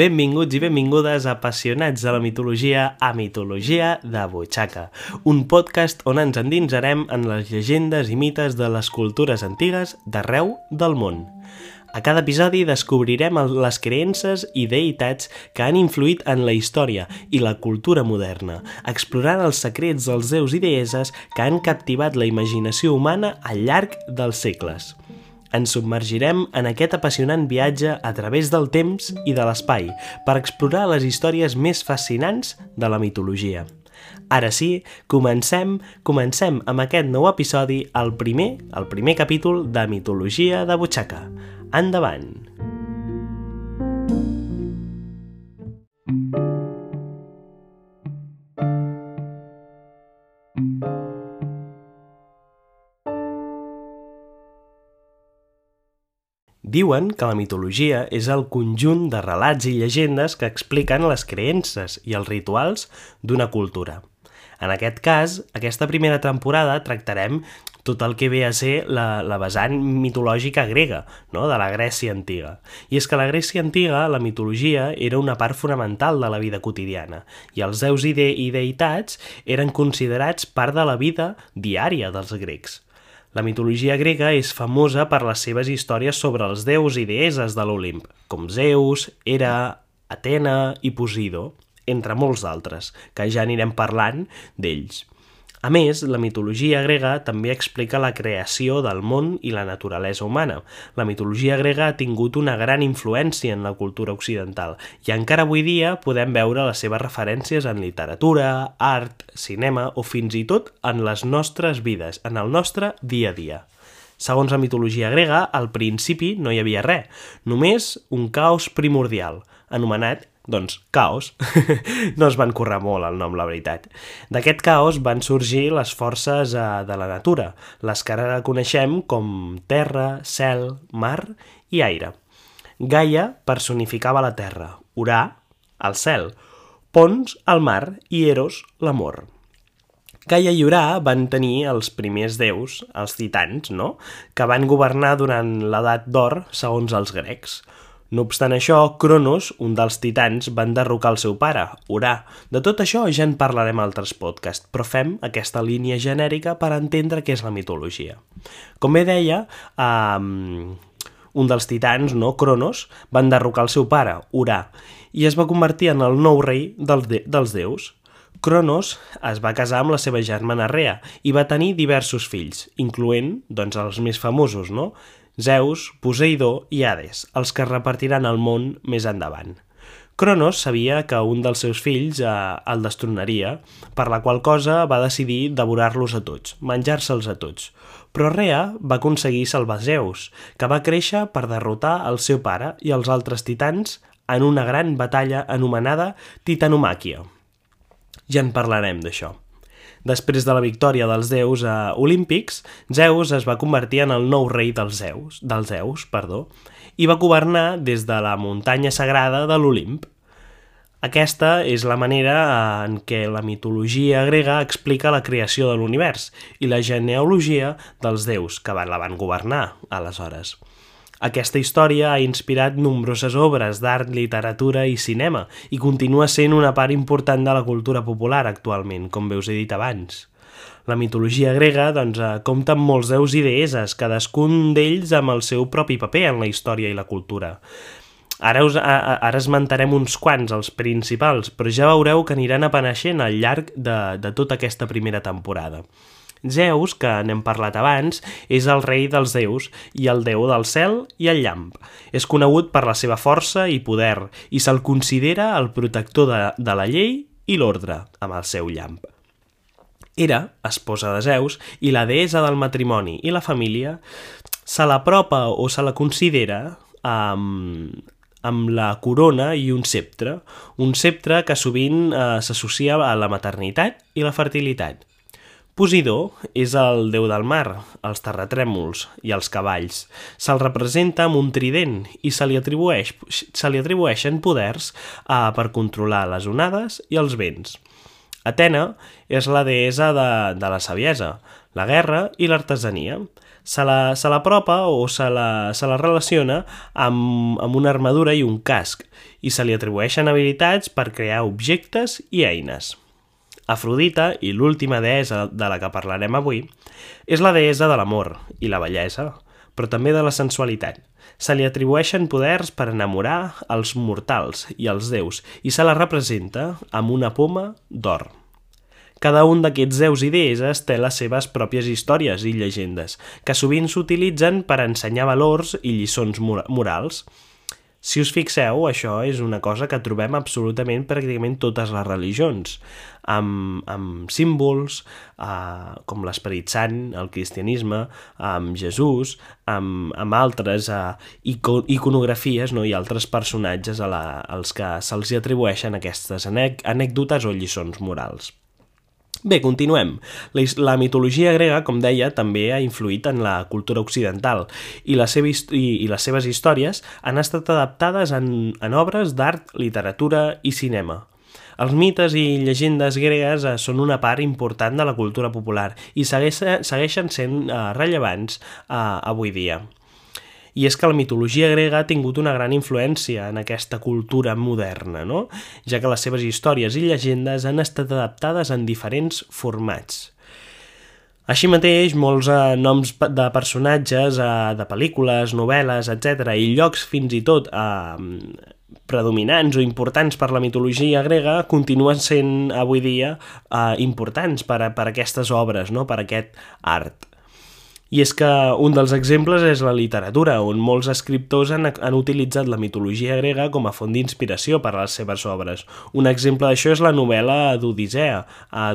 Benvinguts i benvingudes apassionats de la mitologia a Mitologia de Butxaca, un podcast on ens endinsarem en les llegendes i mites de les cultures antigues d'arreu del món. A cada episodi descobrirem les creences i deïtats que han influït en la història i la cultura moderna, explorant els secrets dels déus i deeses que han captivat la imaginació humana al llarg dels segles. Ens submergirem en aquest apassionant viatge a través del temps i de l'espai per explorar les històries més fascinants de la mitologia. Ara sí, comencem, comencem amb aquest nou episodi, el primer, el primer capítol de Mitologia de Butxaca. Endavant! Diuen que la mitologia és el conjunt de relats i llegendes que expliquen les creences i els rituals d'una cultura. En aquest cas, aquesta primera temporada tractarem tot el que ve a ser la, la vessant mitològica grega, no? de la Grècia antiga. I és que la Grècia antiga, la mitologia, era una part fonamental de la vida quotidiana, i els déus i, de i deïtats eren considerats part de la vida diària dels grecs. La mitologia grega és famosa per les seves històries sobre els déus i deeses de l'Olimp, com Zeus, Hera, Atena i Posidó, entre molts d'altres, que ja anirem parlant d'ells. A més, la mitologia grega també explica la creació del món i la naturalesa humana. La mitologia grega ha tingut una gran influència en la cultura occidental i encara avui dia podem veure les seves referències en literatura, art, cinema o fins i tot en les nostres vides, en el nostre dia a dia. Segons la mitologia grega, al principi no hi havia res, només un caos primordial, anomenat doncs, caos. no es van currar molt el nom, la veritat. D'aquest caos van sorgir les forces eh, de la natura, les que ara coneixem com terra, cel, mar i aire. Gaia personificava la terra, Urà, el cel, Pons, el mar i Eros, l'amor. Gaia i Urà van tenir els primers déus, els titans, no?, que van governar durant l'edat d'or segons els grecs. No obstant això, Cronos, un dels titans, va enderrocar el seu pare, Urà. De tot això ja en parlarem a altres podcasts, però fem aquesta línia genèrica per entendre què és la mitologia. Com bé deia, um, un dels titans, no, Cronos, va enderrocar el seu pare, Urà, i es va convertir en el nou rei dels, de dels déus. Cronos es va casar amb la seva germana Rea i va tenir diversos fills, incloent doncs, els més famosos, no? Zeus, Poseidó i Hades, els que repartiran el món més endavant. Cronos sabia que un dels seus fills eh, el destronaria, per la qual cosa va decidir devorar-los a tots, menjar-se'ls a tots. Però Rea va aconseguir salvar Zeus, que va créixer per derrotar el seu pare i els altres titans en una gran batalla anomenada Titanomàquia. Ja en parlarem d'això. Després de la victòria dels déus a olímpics, Zeus es va convertir en el nou rei dels Zeus, dels Zeus perdó, i va governar des de la muntanya sagrada de l'Olimp. Aquesta és la manera en què la mitologia grega explica la creació de l'univers i la genealogia dels déus que la van governar aleshores. Aquesta història ha inspirat nombroses obres d'art, literatura i cinema i continua sent una part important de la cultura popular actualment, com bé us he dit abans. La mitologia grega doncs, eh, compta amb molts déus i deeses, cadascun d'ells amb el seu propi paper en la història i la cultura. Ara, us, ara esmentarem uns quants, els principals, però ja veureu que aniran apareixent al llarg de, de tota aquesta primera temporada. Zeus, que n'hem parlat abans, és el rei dels déus i el déu del cel i el llamp. És conegut per la seva força i poder i se'l considera el protector de, de la llei i l'ordre amb el seu llamp. Era esposa de Zeus i la deessa del matrimoni i la família se l'apropa o se la considera amb, amb la corona i un sceptre, un sceptre que sovint eh, s'associa a la maternitat i la fertilitat. Posidó és el déu del mar, els terratrèmols i els cavalls. Se'l representa amb un trident i se li, atribueix, se li atribueixen poders eh, per controlar les onades i els vents. Atena és la deessa de, de la saviesa, la guerra i l'artesania. se la, se l'apropa o se la, se la relaciona amb, amb una armadura i un casc i se li atribueixen habilitats per crear objectes i eines. Afrodita, i l'última deessa de la que parlarem avui, és la deessa de l'amor i la bellesa, però també de la sensualitat. Se li atribueixen poders per enamorar els mortals i els déus i se la representa amb una poma d'or. Cada un d'aquests déus i deeses té les seves pròpies històries i llegendes, que sovint s'utilitzen per ensenyar valors i lliçons morals. Si us fixeu, això és una cosa que trobem absolutament pràcticament totes les religions, amb, amb símbols eh, com l'Esperit Sant, el cristianisme, amb Jesús, amb, amb altres eh, iconografies no? i altres personatges a la, als que se'ls atribueixen aquestes anècdotes o lliçons morals. Bé, continuem. La, mitologia grega, com deia, també ha influït en la cultura occidental i, la seva, i, i les seves històries han estat adaptades en, en obres d'art, literatura i cinema. Els mites i llegendes gregues eh, són una part important de la cultura popular i segueixen sent eh, rellevants eh, avui dia i és que la mitologia grega ha tingut una gran influència en aquesta cultura moderna, no? ja que les seves històries i llegendes han estat adaptades en diferents formats. Així mateix, molts eh, noms de personatges, eh, de pel·lícules, novel·les, etc. i llocs fins i tot eh, predominants o importants per la mitologia grega continuen sent avui dia eh, importants per, per aquestes obres, no? per aquest art. I és que un dels exemples és la literatura, on molts escriptors han, han utilitzat la mitologia grega com a font d'inspiració per a les seves obres. Un exemple d'això és la novel·la d'Odissea,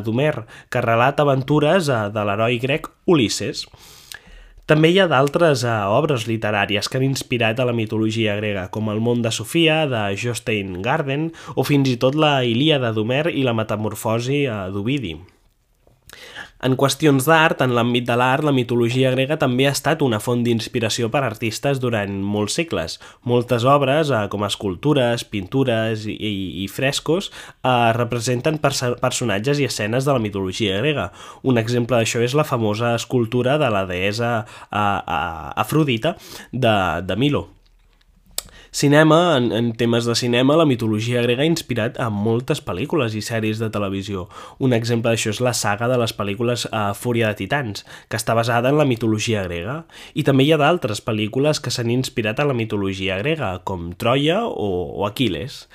d'Homer, que relata aventures de l'heroi grec Ulisses. També hi ha d'altres uh, obres literàries que han inspirat a la mitologia grega, com El món de Sofia, de Jostein Garden, o fins i tot la Ilíada d'Homer i la Metamorfosi uh, d'Ovidi. En qüestions d'art, en l'àmbit de l'art, la mitologia grega també ha estat una font d'inspiració per artistes durant molts segles. Moltes obres, eh, com escultures, pintures i, i, frescos, eh, representen pers personatges i escenes de la mitologia grega. Un exemple d'això és la famosa escultura de la deessa eh, eh, Afrodita de, de Milo. Cinema, en, en temes de cinema, la mitologia grega ha inspirat a moltes pel·lícules i sèries de televisió. Un exemple d'això és la saga de les pel·lícules uh, Fúria de Titans, que està basada en la mitologia grega. I també hi ha d'altres pel·lícules que s'han inspirat en la mitologia grega, com Troia o, o Aquiles.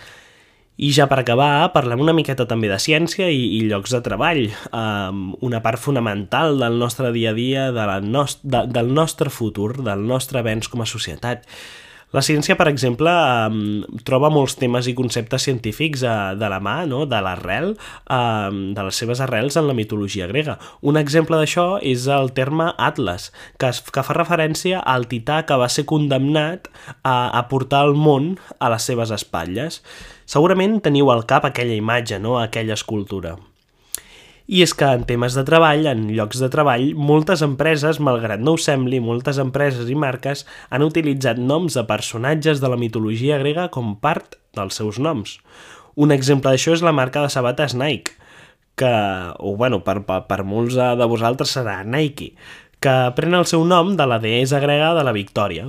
I ja per acabar, parlem una miqueta també de ciència i, i llocs de treball, um, una part fonamental del nostre dia a dia, de la nost de, del nostre futur, del nostre avenç com a societat. La ciència, per exemple, troba molts temes i conceptes científics eh, de la mà, no? de l'arrel, de les seves arrels en la mitologia grega. Un exemple d'això és el terme Atlas, que, es, que fa referència al tità que va ser condemnat a, a portar el món a les seves espatlles. Segurament teniu al cap aquella imatge, no? aquella escultura. I és que en temes de treball, en llocs de treball, moltes empreses, malgrat no ho sembli, moltes empreses i marques han utilitzat noms de personatges de la mitologia grega com part dels seus noms. Un exemple d'això és la marca de sabates Nike, que, o bueno, per, per, per molts de vosaltres serà Nike, que pren el seu nom de la deessa grega de la victòria.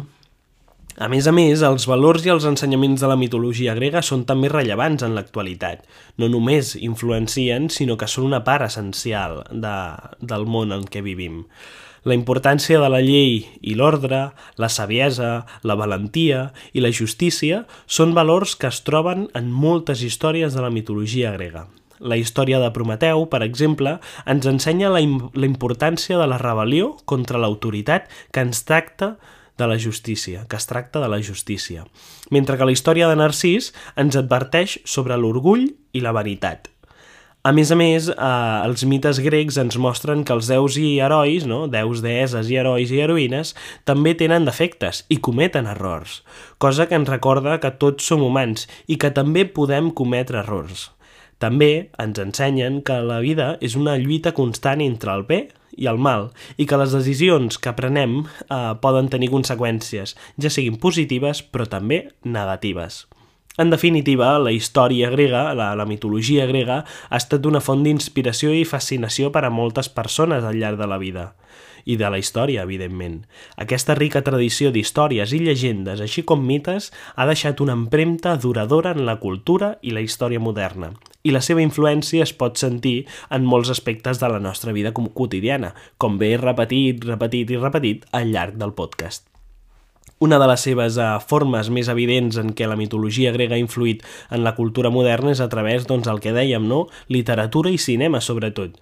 A més a més, els valors i els ensenyaments de la mitologia grega són també rellevants en l'actualitat. No només influencien, sinó que són una part essencial de, del món en què vivim. La importància de la llei i l'ordre, la saviesa, la valentia i la justícia són valors que es troben en moltes històries de la mitologia grega. La història de Prometeu, per exemple, ens ensenya la, la importància de la rebel·lió contra l'autoritat que ens tracta de la justícia, que es tracta de la justícia, mentre que la història de Narcís ens adverteix sobre l'orgull i la vanitat. A més a més, eh, els mites grecs ens mostren que els déus i herois, no? déus, deeses i herois i heroïnes, també tenen defectes i cometen errors, cosa que ens recorda que tots som humans i que també podem cometre errors. També ens ensenyen que la vida és una lluita constant entre el bé i el mal, i que les decisions que prenem eh, poden tenir conseqüències, ja siguin positives però també negatives. En definitiva, la història grega, la, la mitologia grega, ha estat una font d'inspiració i fascinació per a moltes persones al llarg de la vida. i de la història, evidentment. Aquesta rica tradició d'històries i llegendes, així com mites, ha deixat una empremta duradora en la cultura i la història moderna, i la seva influència es pot sentir en molts aspectes de la nostra vida quotidiana, com bé repetit, repetit i repetit al llarg del podcast. Una de les seves uh, formes més evidents en què la mitologia grega ha influït en la cultura moderna és a través, doncs, el que dèiem, no? Literatura i cinema, sobretot.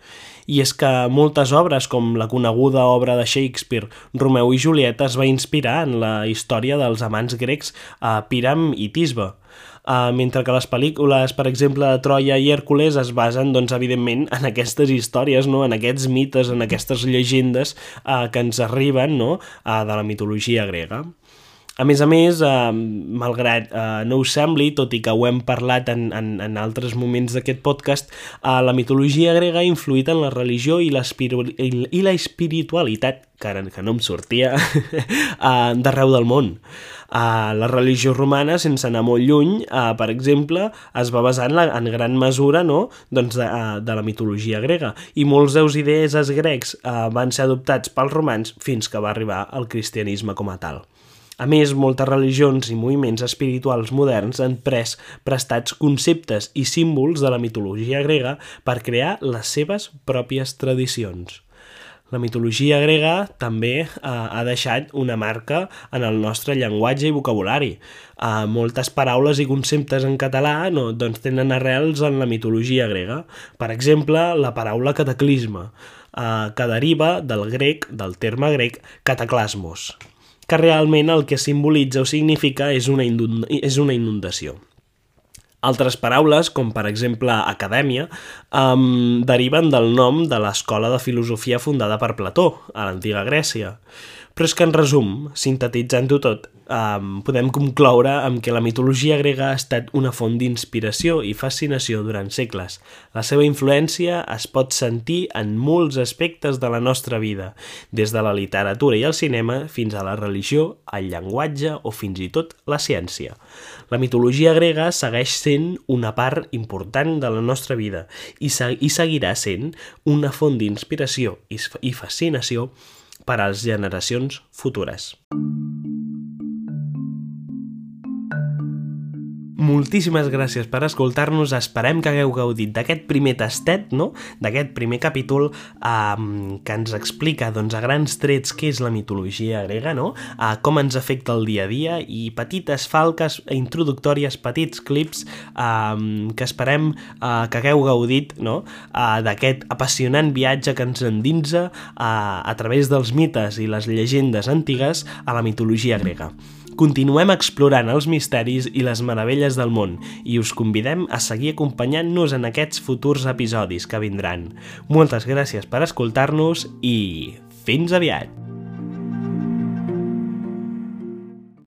I és que moltes obres, com la coneguda obra de Shakespeare, Romeu i Julieta, es va inspirar en la història dels amants grecs a uh, Piram i Tisbe. Uh, mentre que les pel·lícules, per exemple, de Troia i Hèrcules es basen, doncs, evidentment, en aquestes històries, no? en aquests mites, en aquestes llegendes uh, que ens arriben no? uh, de la mitologia grega. A més a més, eh, malgrat eh, no us sembli, tot i que ho hem parlat en, en, en altres moments d'aquest podcast, eh, la mitologia grega ha influït en la religió i, i la espiritualitat, que ara que no em sortia, eh, d'arreu del món. Uh, la religió romana, sense anar molt lluny, uh, per exemple, es va basar en, la, en gran mesura no? doncs de, uh, de la mitologia grega i molts deus idees grecs uh, van ser adoptats pels romans fins que va arribar el cristianisme com a tal. A més, moltes religions i moviments espirituals moderns han pres prestats conceptes i símbols de la mitologia grega per crear les seves pròpies tradicions. La mitologia grega també eh, ha deixat una marca en el nostre llenguatge i vocabulari. Eh, moltes paraules i conceptes en català no, doncs tenen arrels en la mitologia grega. Per exemple, la paraula cataclisme, eh, que deriva del grec, del terme grec cataclasmos que realment el que simbolitza o significa és una, és una inundació. Altres paraules, com per exemple acadèmia, um, deriven del nom de l'escola de filosofia fundada per Plató, a l'antiga Grècia. Però és que, en resum, sintetitzant-ho tot, um, podem concloure amb que la mitologia grega ha estat una font d'inspiració i fascinació durant segles. La seva influència es pot sentir en molts aspectes de la nostra vida, des de la literatura i el cinema fins a la religió, el llenguatge o fins i tot la ciència. La mitologia grega segueix sent una part important de la nostra vida i, se i seguirà sent una font d'inspiració i fascinació per a les generacions futures. Moltíssimes gràcies per escoltar-nos, esperem que hagueu gaudit d'aquest primer tastet, no? d'aquest primer capítol um, que ens explica doncs, a grans trets què és la mitologia grega, no? uh, com ens afecta el dia a dia i petites falques introductòries, petits clips um, que esperem uh, que hagueu gaudit no? uh, d'aquest apassionant viatge que ens endinsa uh, a través dels mites i les llegendes antigues a la mitologia grega. Continuem explorant els misteris i les meravelles del món i us convidem a seguir acompanyant-nos en aquests futurs episodis que vindran. Moltes gràcies per escoltar-nos i fins aviat!